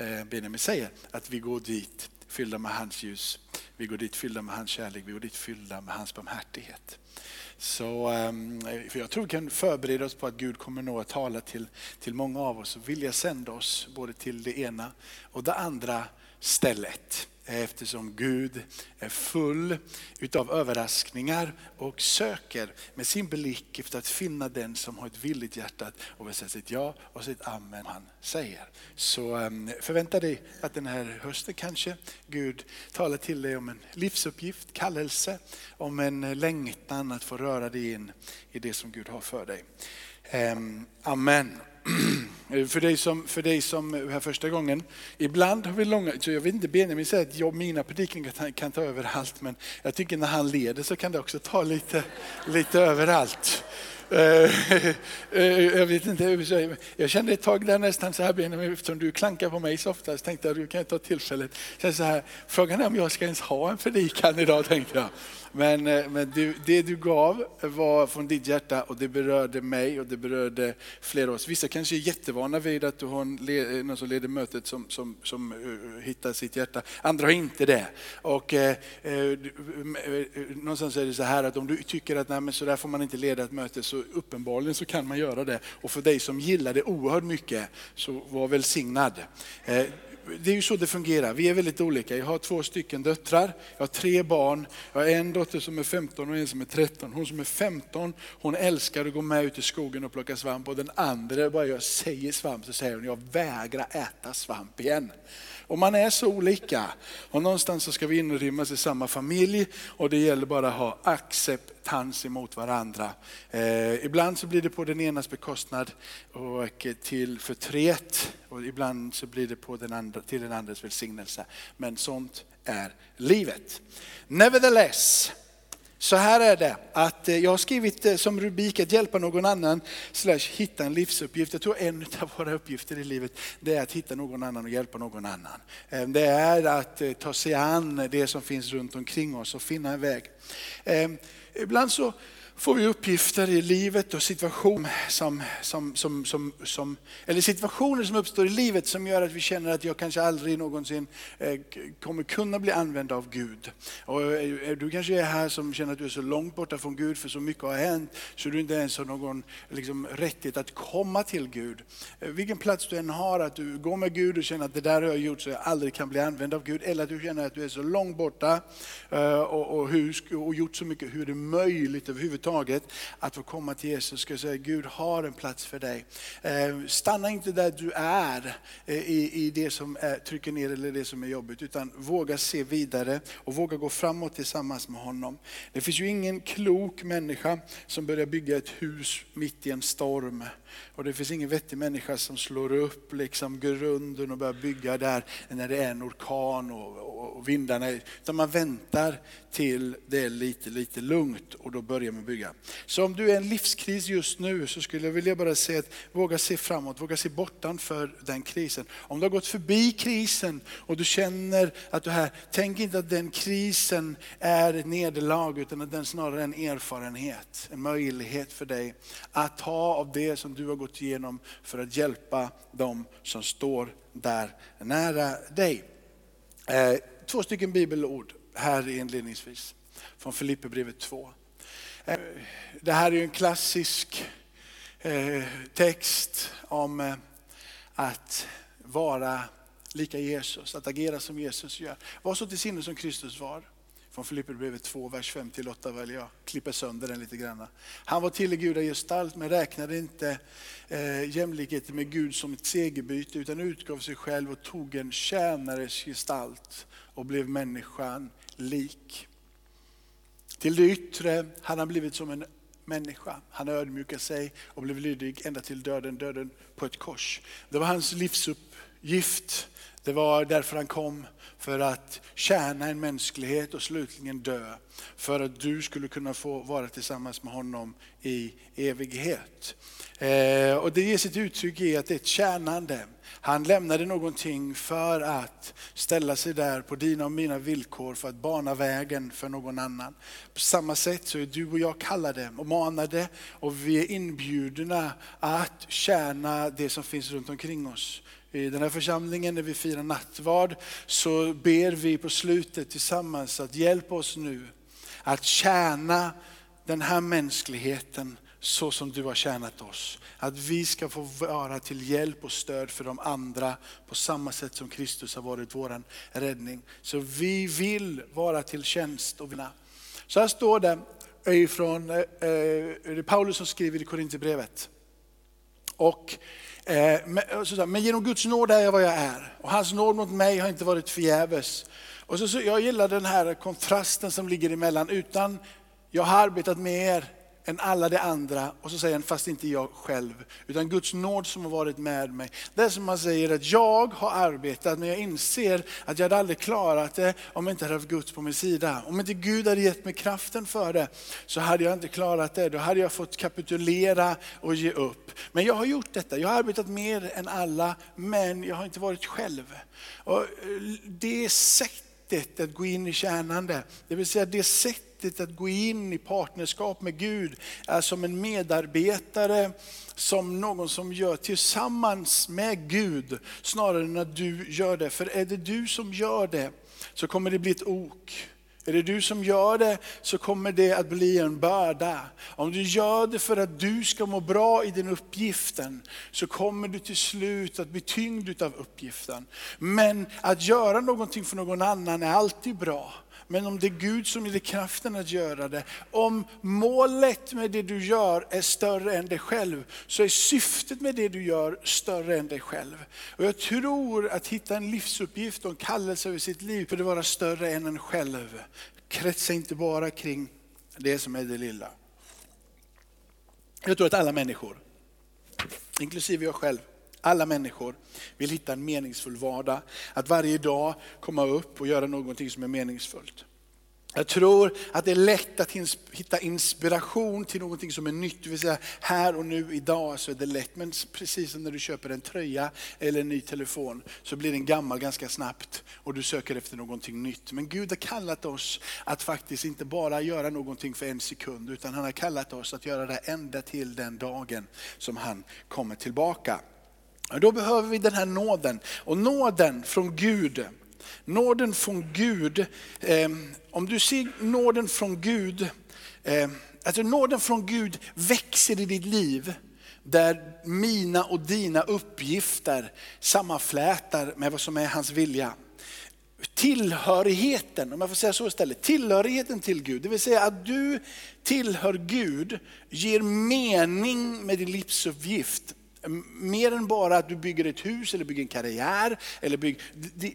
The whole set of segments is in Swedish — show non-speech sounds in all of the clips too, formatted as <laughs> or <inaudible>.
Eh, Benjamin säger, att vi går dit fyllda med hans ljus. Vi går dit fyllda med hans kärlek, vi går dit fyllda med hans barmhärtighet. Så, ehm, för jag tror vi kan förbereda oss på att Gud kommer nog att tala till, till många av oss och vilja sända oss både till det ena och det andra stället eftersom Gud är full utav överraskningar och söker med sin blick efter att finna den som har ett villigt hjärta och vill säga sitt ja och sitt amen han säger. Så ehm, förvänta dig att den här hösten kanske Gud talar till dig om en livsuppgift, kallelse, om en längtan att få röra dig in i det som Gud har för dig. Ehm, amen. Eh, för dig som, för dig som är här första gången, ibland har vi långa, så jag vet inte, Benjamin säger att jag, mina predikan kan, kan ta överallt men jag tycker när han leder så kan det också ta lite, lite överallt. Eh, <laughs> eh, jag vet inte, jag kände ett tag där nästan så här Benjamin, eftersom du klankar på mig så ofta, så tänkte jag att du kan ta tillfället. Så här, frågan är om jag ska ens ha en predikan idag, tänkte jag. Men, eh, men du, det du gav var från ditt hjärta och det berörde mig och det berörde flera av oss. Vissa kanske är jättevana vid att du har en, någon som leder mötet som, som, som eh, hittar sitt hjärta. Andra har inte det. Och, eh, eh, någonstans är det så här att om du tycker att nej, men så där får man inte leda ett möte så uppenbarligen så kan man göra det. Och för dig som gillar det oerhört mycket så var välsignad det är ju så det fungerar. Vi är väldigt olika. Jag har två stycken döttrar, jag har tre barn. Jag har en dotter som är 15 och en som är 13. Hon som är 15, hon älskar att gå med ut i skogen och plocka svamp. Och den andra, bara jag säger svamp så säger hon, jag vägrar äta svamp igen. Och man är så olika. Och någonstans så ska vi inrymmas i samma familj och det gäller bara att ha acceptans emot varandra. Eh, ibland så blir det på den enas bekostnad och till förtret och ibland så blir det på den andra, till den andres välsignelse. Men sånt är livet. Nevertheless, så här är det, att eh, jag har skrivit eh, som rubrik att hjälpa någon annan slash hitta en livsuppgift. Jag tror en av våra uppgifter i livet det är att hitta någon annan och hjälpa någon annan. Ehm, det är att eh, ta sig an det som finns runt omkring oss och finna en väg. Ehm, ibland så får vi uppgifter i livet och situationer som, som, som, som, som, eller situationer som uppstår i livet som gör att vi känner att jag kanske aldrig någonsin eh, kommer kunna bli använd av Gud. Och eh, du kanske är här som känner att du är så långt borta från Gud för så mycket har hänt så du inte ens har någon liksom, rättighet att komma till Gud. Eh, vilken plats du än har, att du går med Gud och känner att det där har jag gjort så jag aldrig kan bli använd av Gud. Eller att du känner att du är så långt borta och, och, hur, och gjort så mycket, hur är det möjligt överhuvudtaget överhuvudtaget att få komma till Jesus ska säga Gud har en plats för dig. Eh, stanna inte där du är eh, i, i det som är, trycker ner eller det som är jobbigt utan våga se vidare och våga gå framåt tillsammans med honom. Det finns ju ingen klok människa som börjar bygga ett hus mitt i en storm. Och det finns ingen vettig människa som slår upp liksom grunden och börjar bygga där när det är en orkan och, och vindarna. Utan man väntar till det är lite, lite lugnt och då börjar man bygga. Så om du är i en livskris just nu så skulle jag vilja bara säga att våga se framåt, våga se bortanför den krisen. Om du har gått förbi krisen och du känner att du här, tänk inte att den krisen är ett nederlag utan att den snarare är en erfarenhet, en möjlighet för dig att ta av det som du du har gått igenom för att hjälpa dem som står där nära dig. Eh, två stycken bibelord här inledningsvis från Filipperbrevet 2. Eh, det här är en klassisk eh, text om att vara lika Jesus, att agera som Jesus gör. Var så till sinne som Kristus var från Filipperbrevet 2, vers 5-8 väljer jag klipper sönder den lite grann. Han var till i gudagestalt men räknade inte eh, jämlikheten med Gud som ett segerbyte utan utgav sig själv och tog en tjänares gestalt och blev människan lik. Till det yttre hade han blivit som en människa. Han ödmjukade sig och blev lydig ända till döden, döden på ett kors. Det var hans livsuppgift. Det var därför han kom för att tjäna en mänsklighet och slutligen dö. För att du skulle kunna få vara tillsammans med honom i evighet. Eh, och det ger sitt uttryck i att det är ett tjänande. Han lämnade någonting för att ställa sig där på dina och mina villkor för att bana vägen för någon annan. På samma sätt så är du och jag kallade och manade och vi är inbjudna att tjäna det som finns runt omkring oss i den här församlingen när vi firar nattvard så ber vi på slutet tillsammans att hjälpa oss nu att tjäna den här mänskligheten så som du har tjänat oss. Att vi ska få vara till hjälp och stöd för de andra på samma sätt som Kristus har varit vår räddning. Så vi vill vara till tjänst och vinna. Så här står det ifrån eh, eh Paulus som skriver i Korinthierbrevet. Och Eh, eh, men genom Guds nåd är jag vad jag är. Och hans nåd mot mig har inte varit förgäves. Och så, så, jag gillar den här kontrasten som ligger emellan. Utan jag har arbetat med er än alla de andra. Och så säger han, fast inte jag själv, utan Guds nåd som har varit med mig. Det är som man säger att jag har arbetat, men jag inser att jag hade aldrig klarat det om jag inte hade haft Guds på min sida. Om inte Gud hade gett mig kraften för det, så hade jag inte klarat det. Då hade jag fått kapitulera och ge upp. Men jag har gjort detta, jag har arbetat mer än alla, men jag har inte varit själv. Och eh, det sättet att gå in i tjänande, det vill säga det sättet sättet att gå in i partnerskap med Gud är som en medarbetare, som någon som gör tillsammans med Gud, snarare än att du gör det. För är det du som gör det så kommer det bli ett ok. Är det du som gör det så kommer det att bli en börda. Om du gör det för att du ska må bra i den uppgiften så kommer du till slut att bli tyngd av uppgiften. Men att göra någonting för någon annan är alltid bra. Men om det är Gud som ger dig kraften att göra det, om målet med det du gör är större än dig själv, så är syftet med det du gör större än dig själv. Och jag tror att hitta en livsuppgift och en kallelse över sitt liv för att vara större än en själv. Kretsa inte bara kring det som är det lilla. Jag tror att alla människor, inklusive jag själv, alla människor vill hitta en meningsfull vardag. Att varje dag komma upp och göra någonting som är meningsfullt. Jag tror att det är lätt att hitta inspiration till någonting som är nytt. Det vill säga här och nu idag så är det lätt. Men precis som när du köper en tröja eller en ny telefon så blir den gammal ganska snabbt och du söker efter någonting nytt. Men Gud har kallat oss att faktiskt inte bara göra någonting för en sekund utan han har kallat oss att göra det ända till den dagen som han kommer tillbaka. Då behöver vi den här nåden. Och nåden från Gud, nåden från Gud, eh, om du ser nåden från Gud, eh, alltså nåden från Gud växer i ditt liv där mina och dina uppgifter sammanflätar med vad som är hans vilja. Tillhörigheten, om jag får säga så istället, tillhörigheten till Gud, det vill säga att du tillhör Gud, ger mening med din livsuppgift Mer än bara att du bygger ett hus eller bygger en karriär. Eller bygger,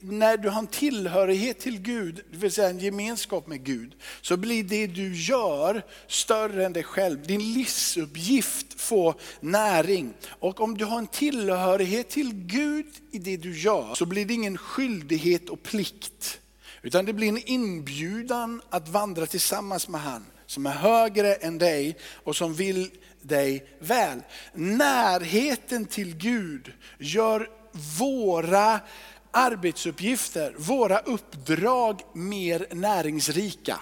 när du har en tillhörighet till Gud, det vill säga en gemenskap med Gud, så blir det du gör större än dig själv. Din livsuppgift får näring. Och om du har en tillhörighet till Gud i det du gör, så blir det ingen skyldighet och plikt. Utan det blir en inbjudan att vandra tillsammans med han som är högre än dig och som vill dig väl. Närheten till Gud gör våra arbetsuppgifter, våra uppdrag mer näringsrika.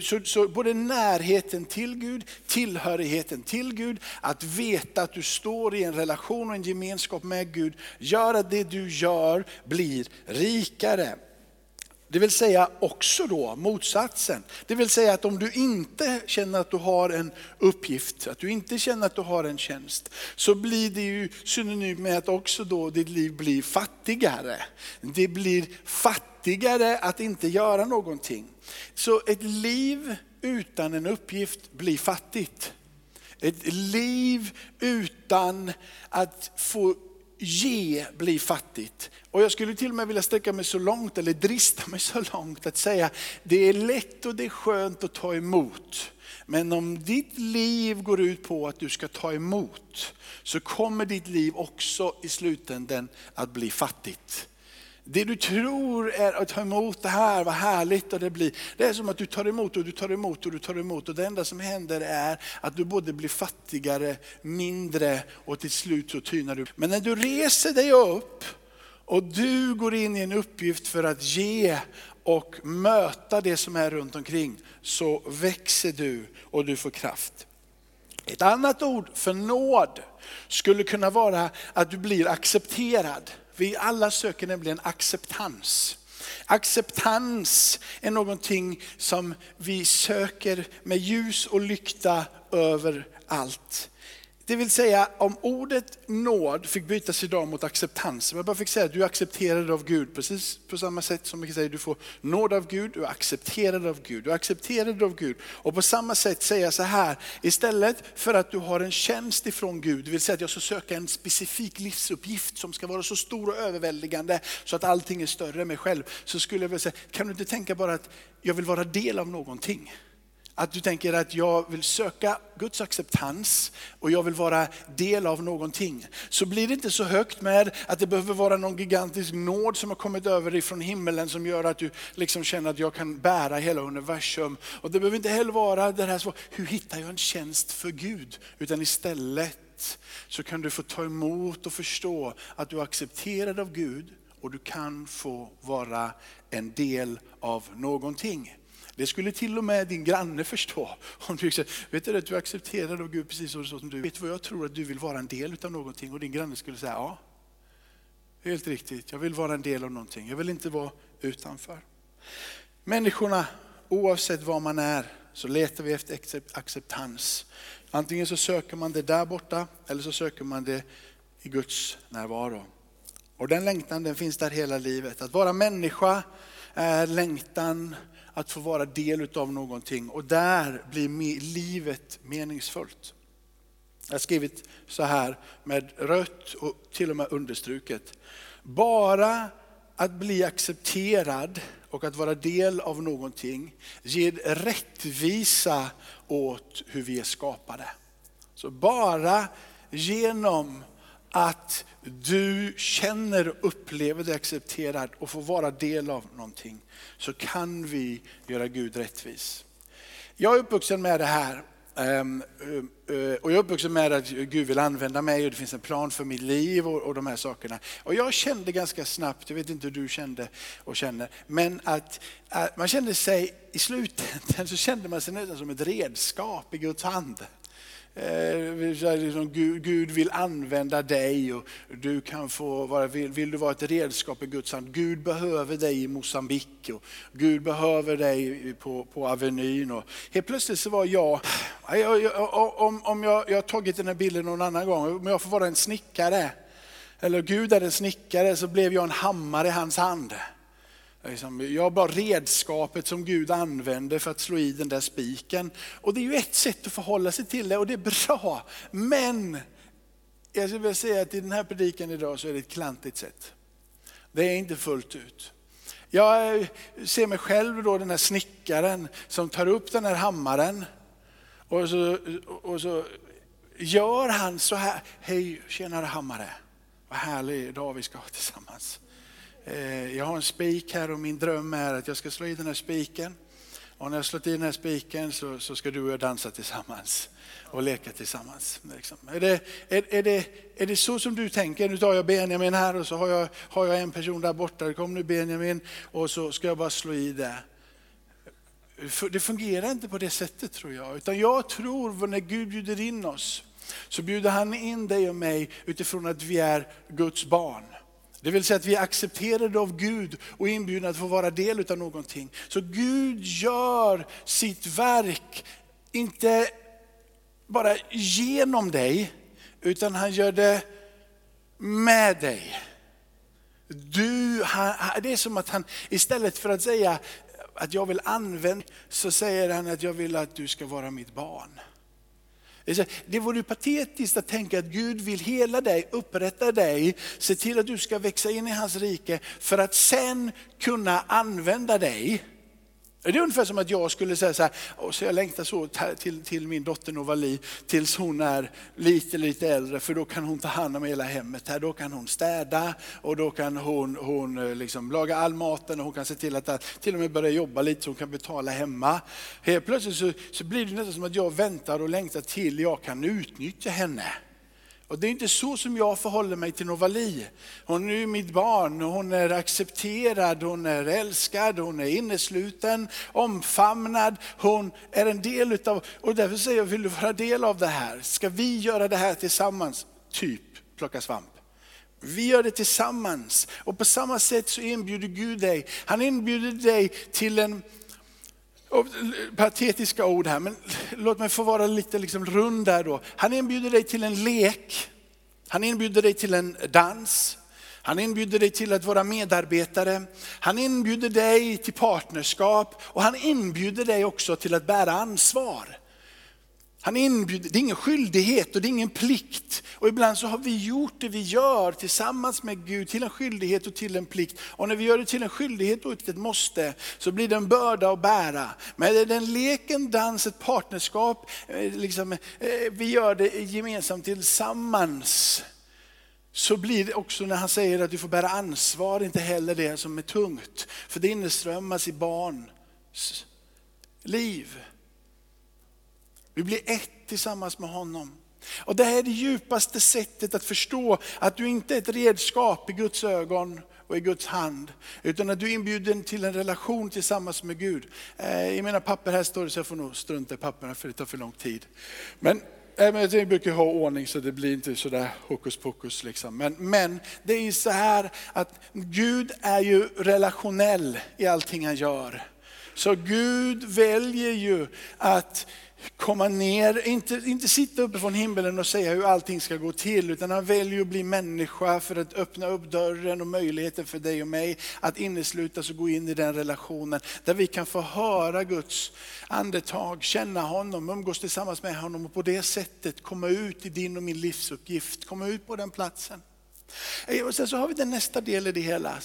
Så, så, både närheten till Gud, tillhörigheten till Gud, att veta att du står i en relation och en gemenskap med Gud, gör att det du gör blir rikare. Det vill säga också då motsatsen. Det vill säga att om du inte känner att du har en uppgift, att du inte känner att du har en tjänst, så blir det ju synonymt med att också då ditt liv blir fattigare. Det blir fattigare att inte göra någonting. Så ett liv utan en uppgift blir fattigt. Ett liv utan att få ge blir fattigt. Och jag skulle till och med vilja sträcka mig så långt, eller drista mig så långt att säga, det är lätt och det är skönt att ta emot. Men om ditt liv går ut på att du ska ta emot, så kommer ditt liv också i slutändan att bli fattigt. Det du tror är att ta emot det här, vad härligt och det blir. Det är som att du tar emot och du tar emot och du tar emot och det enda som händer är att du både blir fattigare, mindre och till slut så tynar du. Men när du reser dig upp och du går in i en uppgift för att ge och möta det som är runt omkring så växer du och du får kraft. Ett annat ord för nåd skulle kunna vara att du blir accepterad. Vi alla söker nämligen acceptans. Acceptans är någonting som vi söker med ljus och lykta överallt. Det vill säga om ordet nåd fick bytas idag mot acceptans. Jag bara fick säga att du är accepterad av Gud precis på samma sätt som vi kan säga du får nåd av Gud, du är accepterad av Gud, du är accepterad av Gud. Och på samma sätt säga så här, istället för att du har en tjänst ifrån Gud, det vill säga att jag ska söka en specifik livsuppgift som ska vara så stor och överväldigande så att allting är större än mig själv. Så skulle jag vilja säga, kan du inte tänka bara att jag vill vara del av någonting? Att du tänker att jag vill söka Guds acceptans och jag vill vara del av någonting. Så blir det inte så högt med att det behöver vara någon gigantisk nåd som har kommit över dig från himmelen som gör att du liksom känner att jag kan bära hela universum. Och det behöver inte heller vara det här, så, hur hittar jag en tjänst för Gud? Utan istället så kan du få ta emot och förstå att du är accepterad av Gud och du kan få vara en del av någonting. Det skulle till och med din granne förstå. Om du vet du att du accepterar Gud precis så som du Vet du vad jag tror att du vill vara en del av någonting? Och din granne skulle säga ja. Helt riktigt, jag vill vara en del av någonting. Jag vill inte vara utanför. Människorna, oavsett var man är, så letar vi efter acceptans. Antingen så söker man det där borta eller så söker man det i Guds närvaro. Och den längtan den finns där hela livet. Att vara människa är längtan att få vara del av någonting och där blir livet meningsfullt. Jag har skrivit så här med rött och till och med understruket. Bara att bli accepterad och att vara del av någonting ger rättvisa åt hur vi är skapade. Så bara genom att du känner och upplever dig accepterad och får vara del av någonting så kan vi göra Gud rättvis. Jag är uppvuxen med det här. Ehm, eh, eh, och jag är uppvuxen med att Gud vill använda mig och det finns en plan för mitt liv och, de här sakerna. Och jag kände ganska snabbt, jag vet inte hur du kände och känner, men att, att man kände sig, i slutändan <laughs> så kände man sig nästan som ett redskap i Guds hand. Eh, liksom Gud vill använda dig och du kan få vara, vill, vill, du vara ett redskap i Guds hand. Gud behöver dig i Mosambik och Gud behöver dig på, på Avenyn. Och helt plötsligt så var jag, om, om jag, jag har tagit den här bilden någon annan gång, om jag får vara en snickare, eller Gud är en snickare så blev jag en hammare i hans hand. Liksom, jag jag bara redskapet som Gud använder för att slå i den där spiken. Och det är ju ett sätt att förhålla sig till det och det är bra. Men jag skulle vilja säga att i den här predikan idag så är det ett klantigt sätt. Det är inte fullt ut. Jag eh, ser mig själv då den här snickaren som tar upp den här hammaren och så, och så gör han så här. Hej, tjenare hammare. Vad härlig dag vi ska ha tillsammans. Eh, jag har en spik här och min dröm är att jag ska slå i den här spiken. Och när jag slått i den här spiken så, så ska du och jag dansa tillsammans och leka tillsammans. Liksom. Är, det, är, är, det, är det så som du tänker? Nu tar jag Benjamin här och så har jag, har jag en person där borta. Kom nu Benjamin och så ska jag bara slå i det. Det fungerar inte på det sättet tror jag. Utan jag tror när Gud bjuder in oss så bjuder han in dig och mig utifrån att vi är Guds barn. Det vill säga att vi är accepterade av Gud och inbjudna att få vara del av någonting. Så Gud gör sitt verk, inte bara genom dig, utan han gör det med dig. Du, det är som att han istället för att säga att jag vill använda, så säger han att jag vill att du ska vara mitt barn. Det vore patetiskt att tänka att Gud vill hela dig, upprätta dig, se till att du ska växa in i hans rike för att sen kunna använda dig. Det är ungefär som att jag skulle säga så här, så jag längtar så till, till min dotter Novali tills hon är lite, lite äldre för då kan hon ta hand om hela hemmet. Här. Då kan hon städa och då kan hon, hon eh, liksom laga all maten och hon kan se till att till och med börja jobba lite så hon kan betala hemma. Helt plötsligt så, så blir det nästan som att jag väntar och längtar till jag kan utnyttja henne. Och det är inte så som jag förhåller mig till Novali. Hon är mitt barn, hon är accepterad, hon är älskad, hon är innesluten, omfamnad. Hon är en del utav, och därför säger jag, vill du vara del av det här? Ska vi göra det här tillsammans? Typ plocka svamp. Vi gör det tillsammans. Och på samma sätt så inbjuder Gud dig. Han inbjuder dig till en, Eh, patetiska ord här, men låt mig få vara lite liksom rund där då. Han inbjuder dig till en lek. Han inbjuder dig till en dans. Han inbjuder dig till att vara medarbetare. Han inbjuder dig till partnerskap och han inbjuder dig också till att bära ansvar. Han inbjuder, det är ingen skyldighet och det är ingen plikt. Och ibland så har vi gjort det vi gör tillsammans med Gud till en skyldighet och till en plikt. Och när vi gör det till en skyldighet och ett måste så blir det en börda att bära. Men är det en lek, en dans, ett partnerskap, eh, liksom, eh, vi gör det gemensamt tillsammans. Så blir det också när han säger att du får bära ansvar, inte heller det som är tungt. För det inneströmmas i barns liv. Vi blir ett tillsammans med honom. Och Det här är det djupaste sättet att förstå att du inte är ett redskap i Guds ögon och i Guds hand. Utan att du är inbjuden till en relation tillsammans med Gud. Eh, I mina papper här står det, så jag får nog strunta i papperna för det tar för lång tid. Men eh, jag brukar ha ordning så det blir inte sådär hokus pokus. Liksom. Men, men det är ju så här att Gud är ju relationell i allting han gör. Så Gud väljer ju att komma ner, inte, inte sitta uppe från himlen och säga hur allting ska gå till, utan han väljer att bli människa för att öppna upp dörren och möjligheten för dig och mig att inneslutas och gå in i den relationen, där vi kan få höra Guds andetag, känna honom, umgås tillsammans med honom och på det sättet komma ut i din och min livsuppgift, komma ut på den platsen. Eh, och sen så har vi den nästa del i det hela.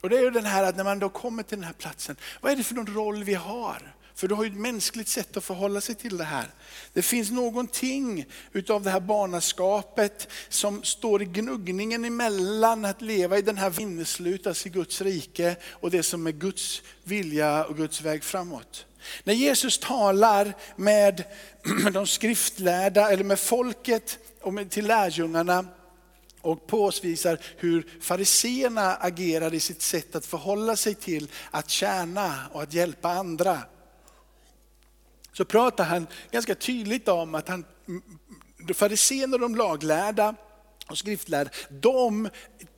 Och det är ju den här att när man då kommer till den här platsen, vad är det för någon roll vi har? För du har ju ett mänskligt sätt att förhålla sig till det här. Det finns någonting utav det här barnaskapet som står i gnuggningen emellan att leva i den här vinneslutas i Guds rike och det som är Guds vilja och Guds väg framåt. När Jesus talar med <clears throat> de skriftlärda eller med folket och med, till lärjungarna och påvisar hur fariseerna agerar i sitt sätt att förhålla sig till att tjäna och att hjälpa andra så pratar han ganska tydligt om att han, fariséerna och de laglärda och skriftlärda, de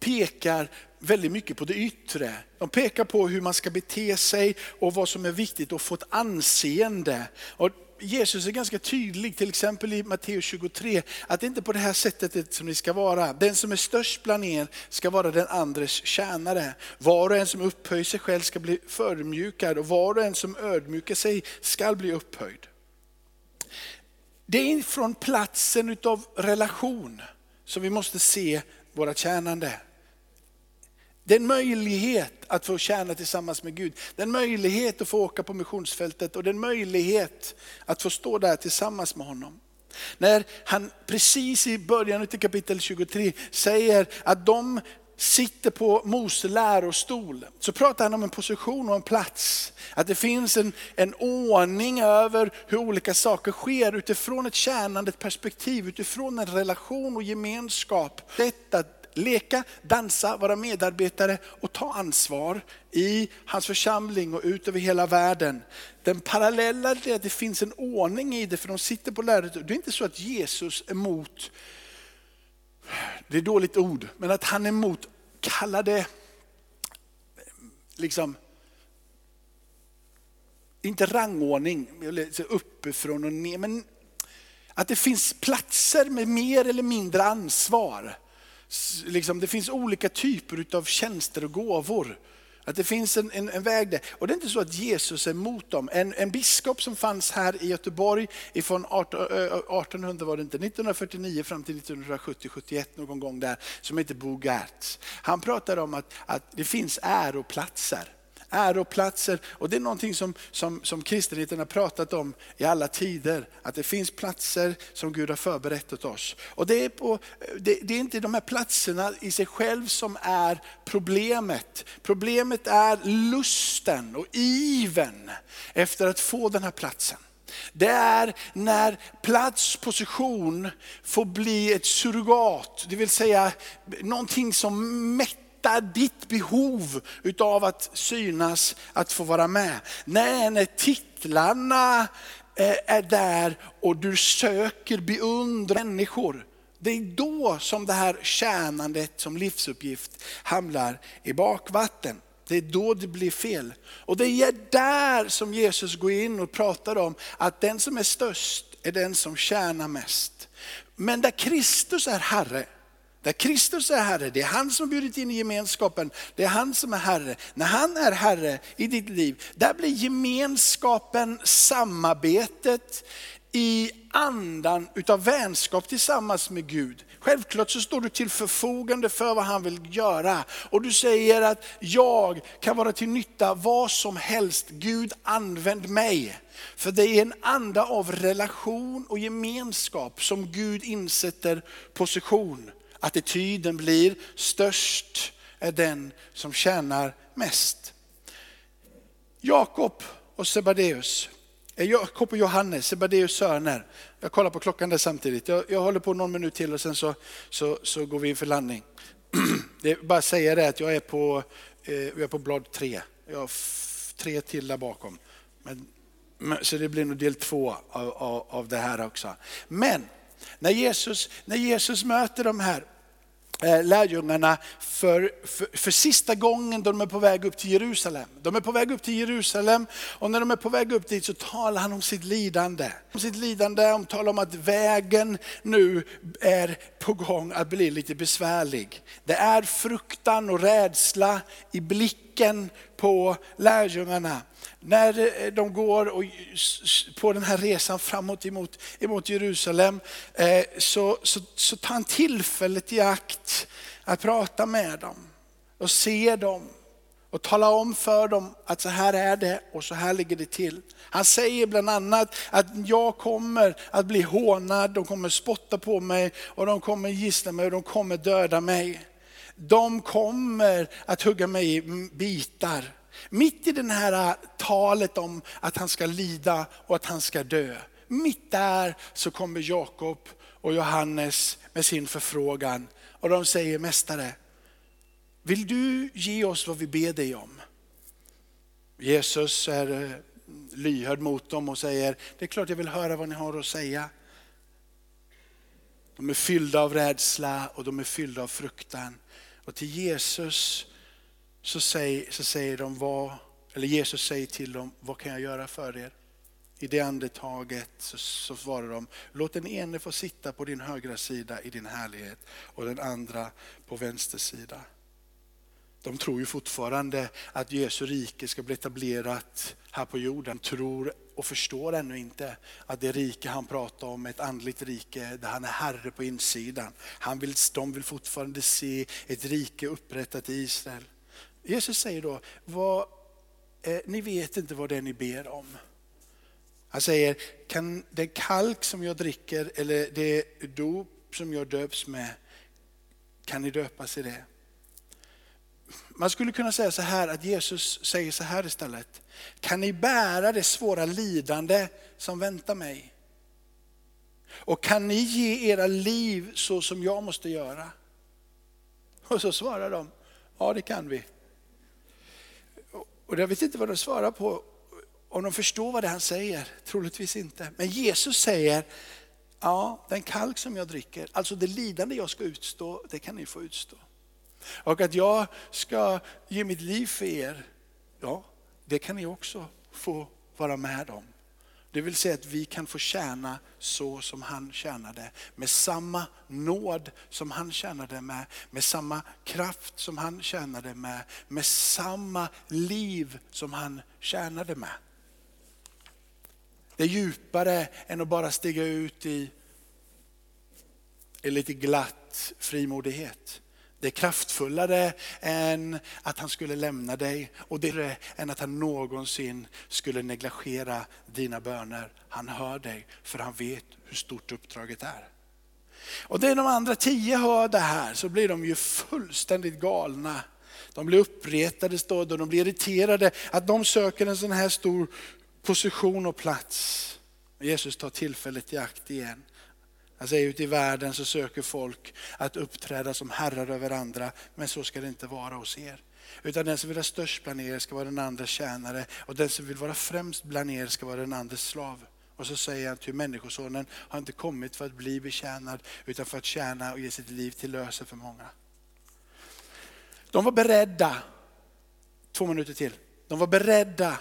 pekar väldigt mycket på det yttre. De pekar på hur man ska bete sig och vad som är viktigt att få ett anseende. Och Jesus är ganska tydlig, till exempel i Matteus 23, att det inte är på det här sättet som ni ska vara. Den som är störst bland er ska vara den andres tjänare. Var och en som upphöjer sig själv ska bli förmjukad och var och en som ödmjukar sig ska bli upphöjd. Det är från platsen av relation som vi måste se våra tjänande. Det är en möjlighet att få tjäna tillsammans med Gud. Det är en möjlighet att få åka på missionsfältet och det är en möjlighet att få stå där tillsammans med honom. När han precis i början av kapitel 23 säger att de sitter på Mose lärostol, så pratar han om en position och en plats. Att det finns en, en ordning över hur olika saker sker utifrån ett tjänande perspektiv, utifrån en relation och gemenskap. Detta leka, dansa, vara medarbetare och ta ansvar i hans församling och ut över hela världen. Den parallella är att det finns en ordning i det, för de sitter på läret. Det är inte så att Jesus är emot, det är dåligt ord, men att han är emot, kallade, liksom, inte rangordning, uppifrån och ner, men att det finns platser med mer eller mindre ansvar liksom, det finns olika typer av tjänster och gåvor. Att det finns en, en, en, väg där. Och det är inte så att Jesus är emot dem. En, en biskop som fanns här i Göteborg från 1800 var det inte, 1949 fram till 1970-71 någon gång där, som heter Bo Gertz. Han pratade om att, att det finns äroplatser äroplatser. Och det är någonting som, som, som kristenheten har pratat om i alla tider. Att det finns platser som Gud har förberett åt oss. Och det är, på, det, det är inte de här platserna i sig själv som är problemet. Problemet är lusten och iven efter att få den här platsen. Det är när plats, position får bli ett surrogat, det vill säga någonting som mättar mättar ditt behov utav att synas, att få vara med. Nej, när titlarna eh, är där och du söker beundra människor, Det är då som det här tjänandet som livsuppgift hamnar i bakvatten. Det är då det blir fel. Och det är där som Jesus går in och pratar om att den som är störst är den som tjänar mest. Men där Kristus är Herre, där Kristus är Herre, det är han som bjudit in i gemenskapen, det är han som är Herre. När han är Herre i ditt liv, där blir gemenskapen, samarbetet i andan utav vänskap tillsammans med Gud. Självklart så står du till förfogande för vad han vill göra. Och du säger att jag kan vara till nytta vad som helst. Gud använd mig. För det är en anda av relation och gemenskap som Gud insätter position. Attityden blir störst är den som tjänar mest. Jakob och Sebadeus eh, Jakob och Johannes, Sebadeus söner. Jag kollar på klockan där samtidigt. Jag, jag håller på någon minut till och sen så, så, så går vi in för landning. <clears throat> Det är bara att säga det att jag är på, eh, jag är på blad tre. Jag har tre till där bakom. Men, så det blir nog del två av, av, av det här också. Men när Jesus, när Jesus möter de här Eh, lärjungarna för, för, för, sista gången då de är på väg upp till Jerusalem. De är på väg upp till Jerusalem och när de är på väg upp dit så talar han om sitt lidande. Om sitt lidande, om talar om att vägen nu är på gång att bli lite besvärlig. Det är fruktan och rädsla i blicken på lärjungarna när eh, de går och, på den här resan framåt emot, emot Jerusalem eh, så, så, så tar han tillfället i akt att prata med dem och se dem och tala om för dem att så här är det och så här ligger det till. Han säger bland annat att jag kommer att bli hånad, de kommer spotta på mig och de kommer gissla mig och de kommer döda mig. De kommer att hugga mig i bitar. Mitt i det här äh, talet om att han ska lida och att han ska dö, mitt där så kommer Jakob och Johannes med sin förfrågan och de säger Mästare, vill du ge oss vad vi ber dig om? Jesus är äh, lyhörd mot dem och säger, det är klart jag vill höra vad ni har att säga. De är fyllda av rädsla och de är fyllda av fruktan. Och till Jesus så säger, så säger de, vad, eller Jesus säger till dem, vad kan jag göra för er? I det andetaget så, så svarar de, låt den ene få sitta på din högra sida i din härlighet och den andra på vänster sida. De tror ju fortfarande att Jesu rike ska bli etablerat här på jorden. Tror och förstår ännu inte att det rike han pratar om är ett andligt rike där han är herre på insidan. Han vill, de vill fortfarande se ett rike upprättat i Israel. Jesus säger då, vad, eh, ni vet inte vad det är ni ber om. Han säger, kan den kalk som jag dricker eller det dop som jag döps med, kan ni döpas i det? Man skulle kunna säga så här att Jesus säger så här istället. Kan ni bära det svåra lidande som väntar mig? Och kan ni ge era liv så som jag måste göra? Och så svarar de, ja det kan vi. Och jag vet inte vad de svarar på, om de förstår vad det är han säger, troligtvis inte. Men Jesus säger, ja den kalk som jag dricker, alltså det lidande jag ska utstå, det kan ni få utstå. Och att jag ska ge mitt liv för er, ja det kan ni också få vara med om. Det vill säga att vi kan få tjäna så som han tjänade. Med samma nåd som han tjänade med, med samma kraft som han tjänade med, med samma liv som han tjänade med. Det är djupare än att bara stiga ut i, i lite glatt frimodighet. Det är kraftfullare än att han skulle lämna dig och det är än att han någonsin skulle negligera dina böner. Han hör dig för han vet hur stort uppdraget är. Och när de andra tio hör det här så blir de ju fullständigt galna. De blir uppretade står det, de blir irriterade att de söker en sån här stor position och plats. Jesus tar tillfället i akt igen. Han säger ute i världen så söker folk att uppträda som herrar över andra, men så ska det inte vara hos er. Utan den som vill ha störst bland er ska vara den andra tjänare och den som vill vara främst bland er ska vara den andres slav. Och så säger han till människosonen har inte kommit för att bli betjänad utan för att tjäna och ge sitt liv till lösen för många. De var beredda, två minuter till, de var beredda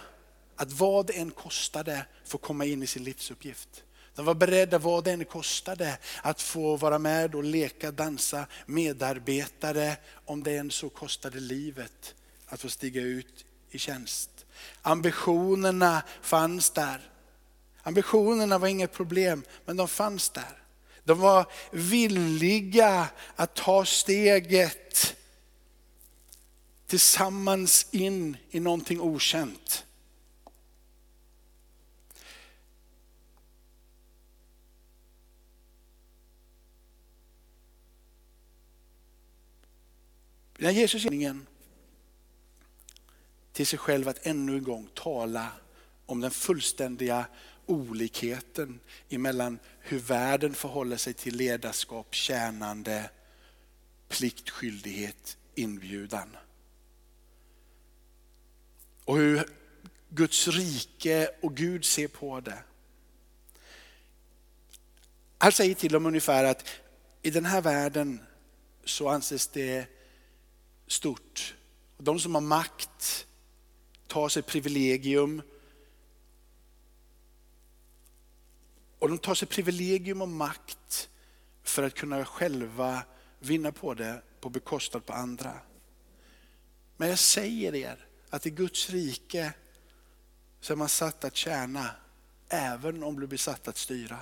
att vad det än kostade få komma in i sin livsuppgift. De var beredda vad det än kostade att få vara med och leka, dansa, medarbetare om det än så kostade livet att få stiga ut i tjänst. Ambitionerna fanns där. Ambitionerna var inget problem, men de fanns där. De var villiga att ta steget tillsammans in i någonting okänt. När Jesus ingen till sig själv att ännu en gång tala om den fullständiga olikheten emellan hur världen förhåller sig till ledarskap, tjänande, plikt, skyldighet, inbjudan. Och hur Guds rike och Gud ser på det. Han säger till dem ungefär att i den här världen så anses det stort. De som har makt tar sig privilegium. Och de tar sig privilegium och makt för att kunna själva vinna på det på bekostnad på andra. Men jag säger er att i Guds rike så är man satt att tjäna även om du blir satt att styra.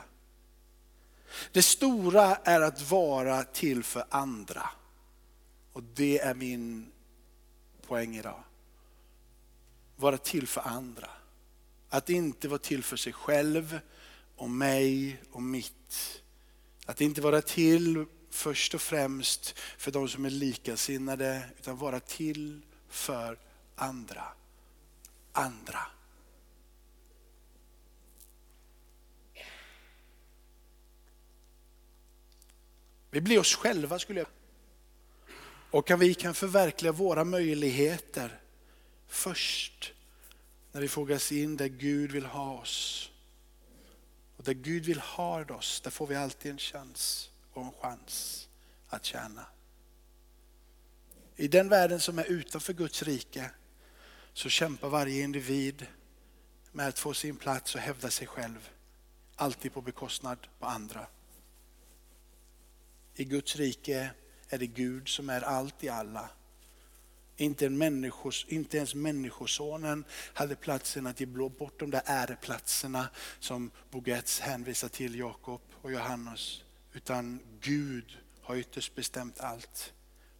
Det stora är att vara till för andra. Och det är min poäng idag. Vara till för andra. Att inte vara till för sig själv och mig och mitt. Att inte vara till först och främst för de som är likasinnade utan vara till för andra. Andra. Vi blir oss själva skulle jag och att vi kan förverkliga våra möjligheter först när vi fogas in där Gud vill ha oss. Och där Gud vill ha oss, där får vi alltid en chans och en chans att tjäna. I den världen som är utanför Guds rike så kämpar varje individ med att få sin plats och hävda sig själv. Alltid på bekostnad på andra. I Guds rike är det Gud som är allt i alla. Inte, en människos, inte ens människosonen hade platsen att ge bort de där äreplatserna som Bogets hänvisar till Jakob och Johannes. Utan Gud har ytterst bestämt allt.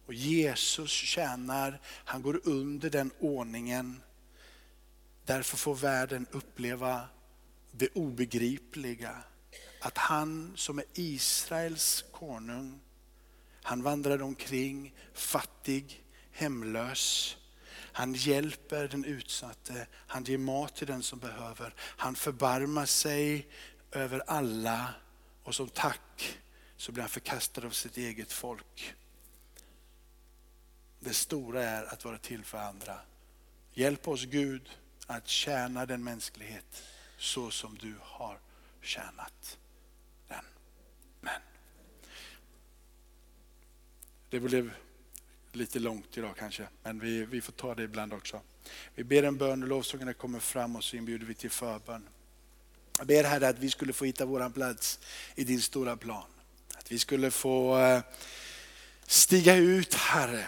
Och Jesus tjänar, han går under den ordningen. Därför får världen uppleva det obegripliga. Att han som är Israels konung han vandrar omkring fattig, hemlös. Han hjälper den utsatte, han ger mat till den som behöver. Han förbarmar sig över alla och som tack så blir han förkastad av sitt eget folk. Det stora är att vara till för andra. Hjälp oss Gud att tjäna den mänsklighet så som du har tjänat den. Men. Det blev lite långt idag kanske, men vi, vi får ta det ibland också. Vi ber en bön och lovsångerna kommer fram och så inbjuder vi till förbön. Jag ber Herre att vi skulle få hitta våran plats i din stora plan. Att vi skulle få eh, stiga ut Herre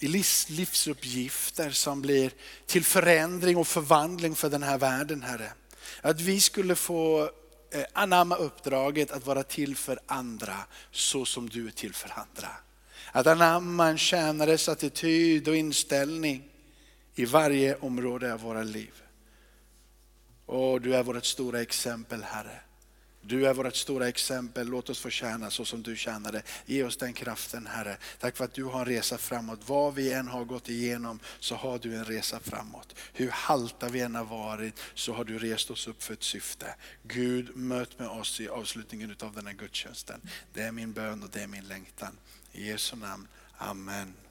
i livsuppgifter som blir till förändring och förvandling för den här världen Herre. Att vi skulle få eh, anamma uppdraget att vara till för andra så som du är till för andra. Att anamma en tjänares attityd och inställning i varje område av våra liv. Och du är vårt stora exempel Herre. Du är vårt stora exempel, låt oss få tjäna så som du tjänade. Ge oss den kraften Herre. Tack för att du har en resa framåt. Vad vi än har gått igenom så har du en resa framåt. Hur halta vi än har varit så har du rest oss upp för ett syfte. Gud möt med oss i avslutningen av den här gudstjänsten. Det är min bön och det är min längtan. I Jesu namn. Amen.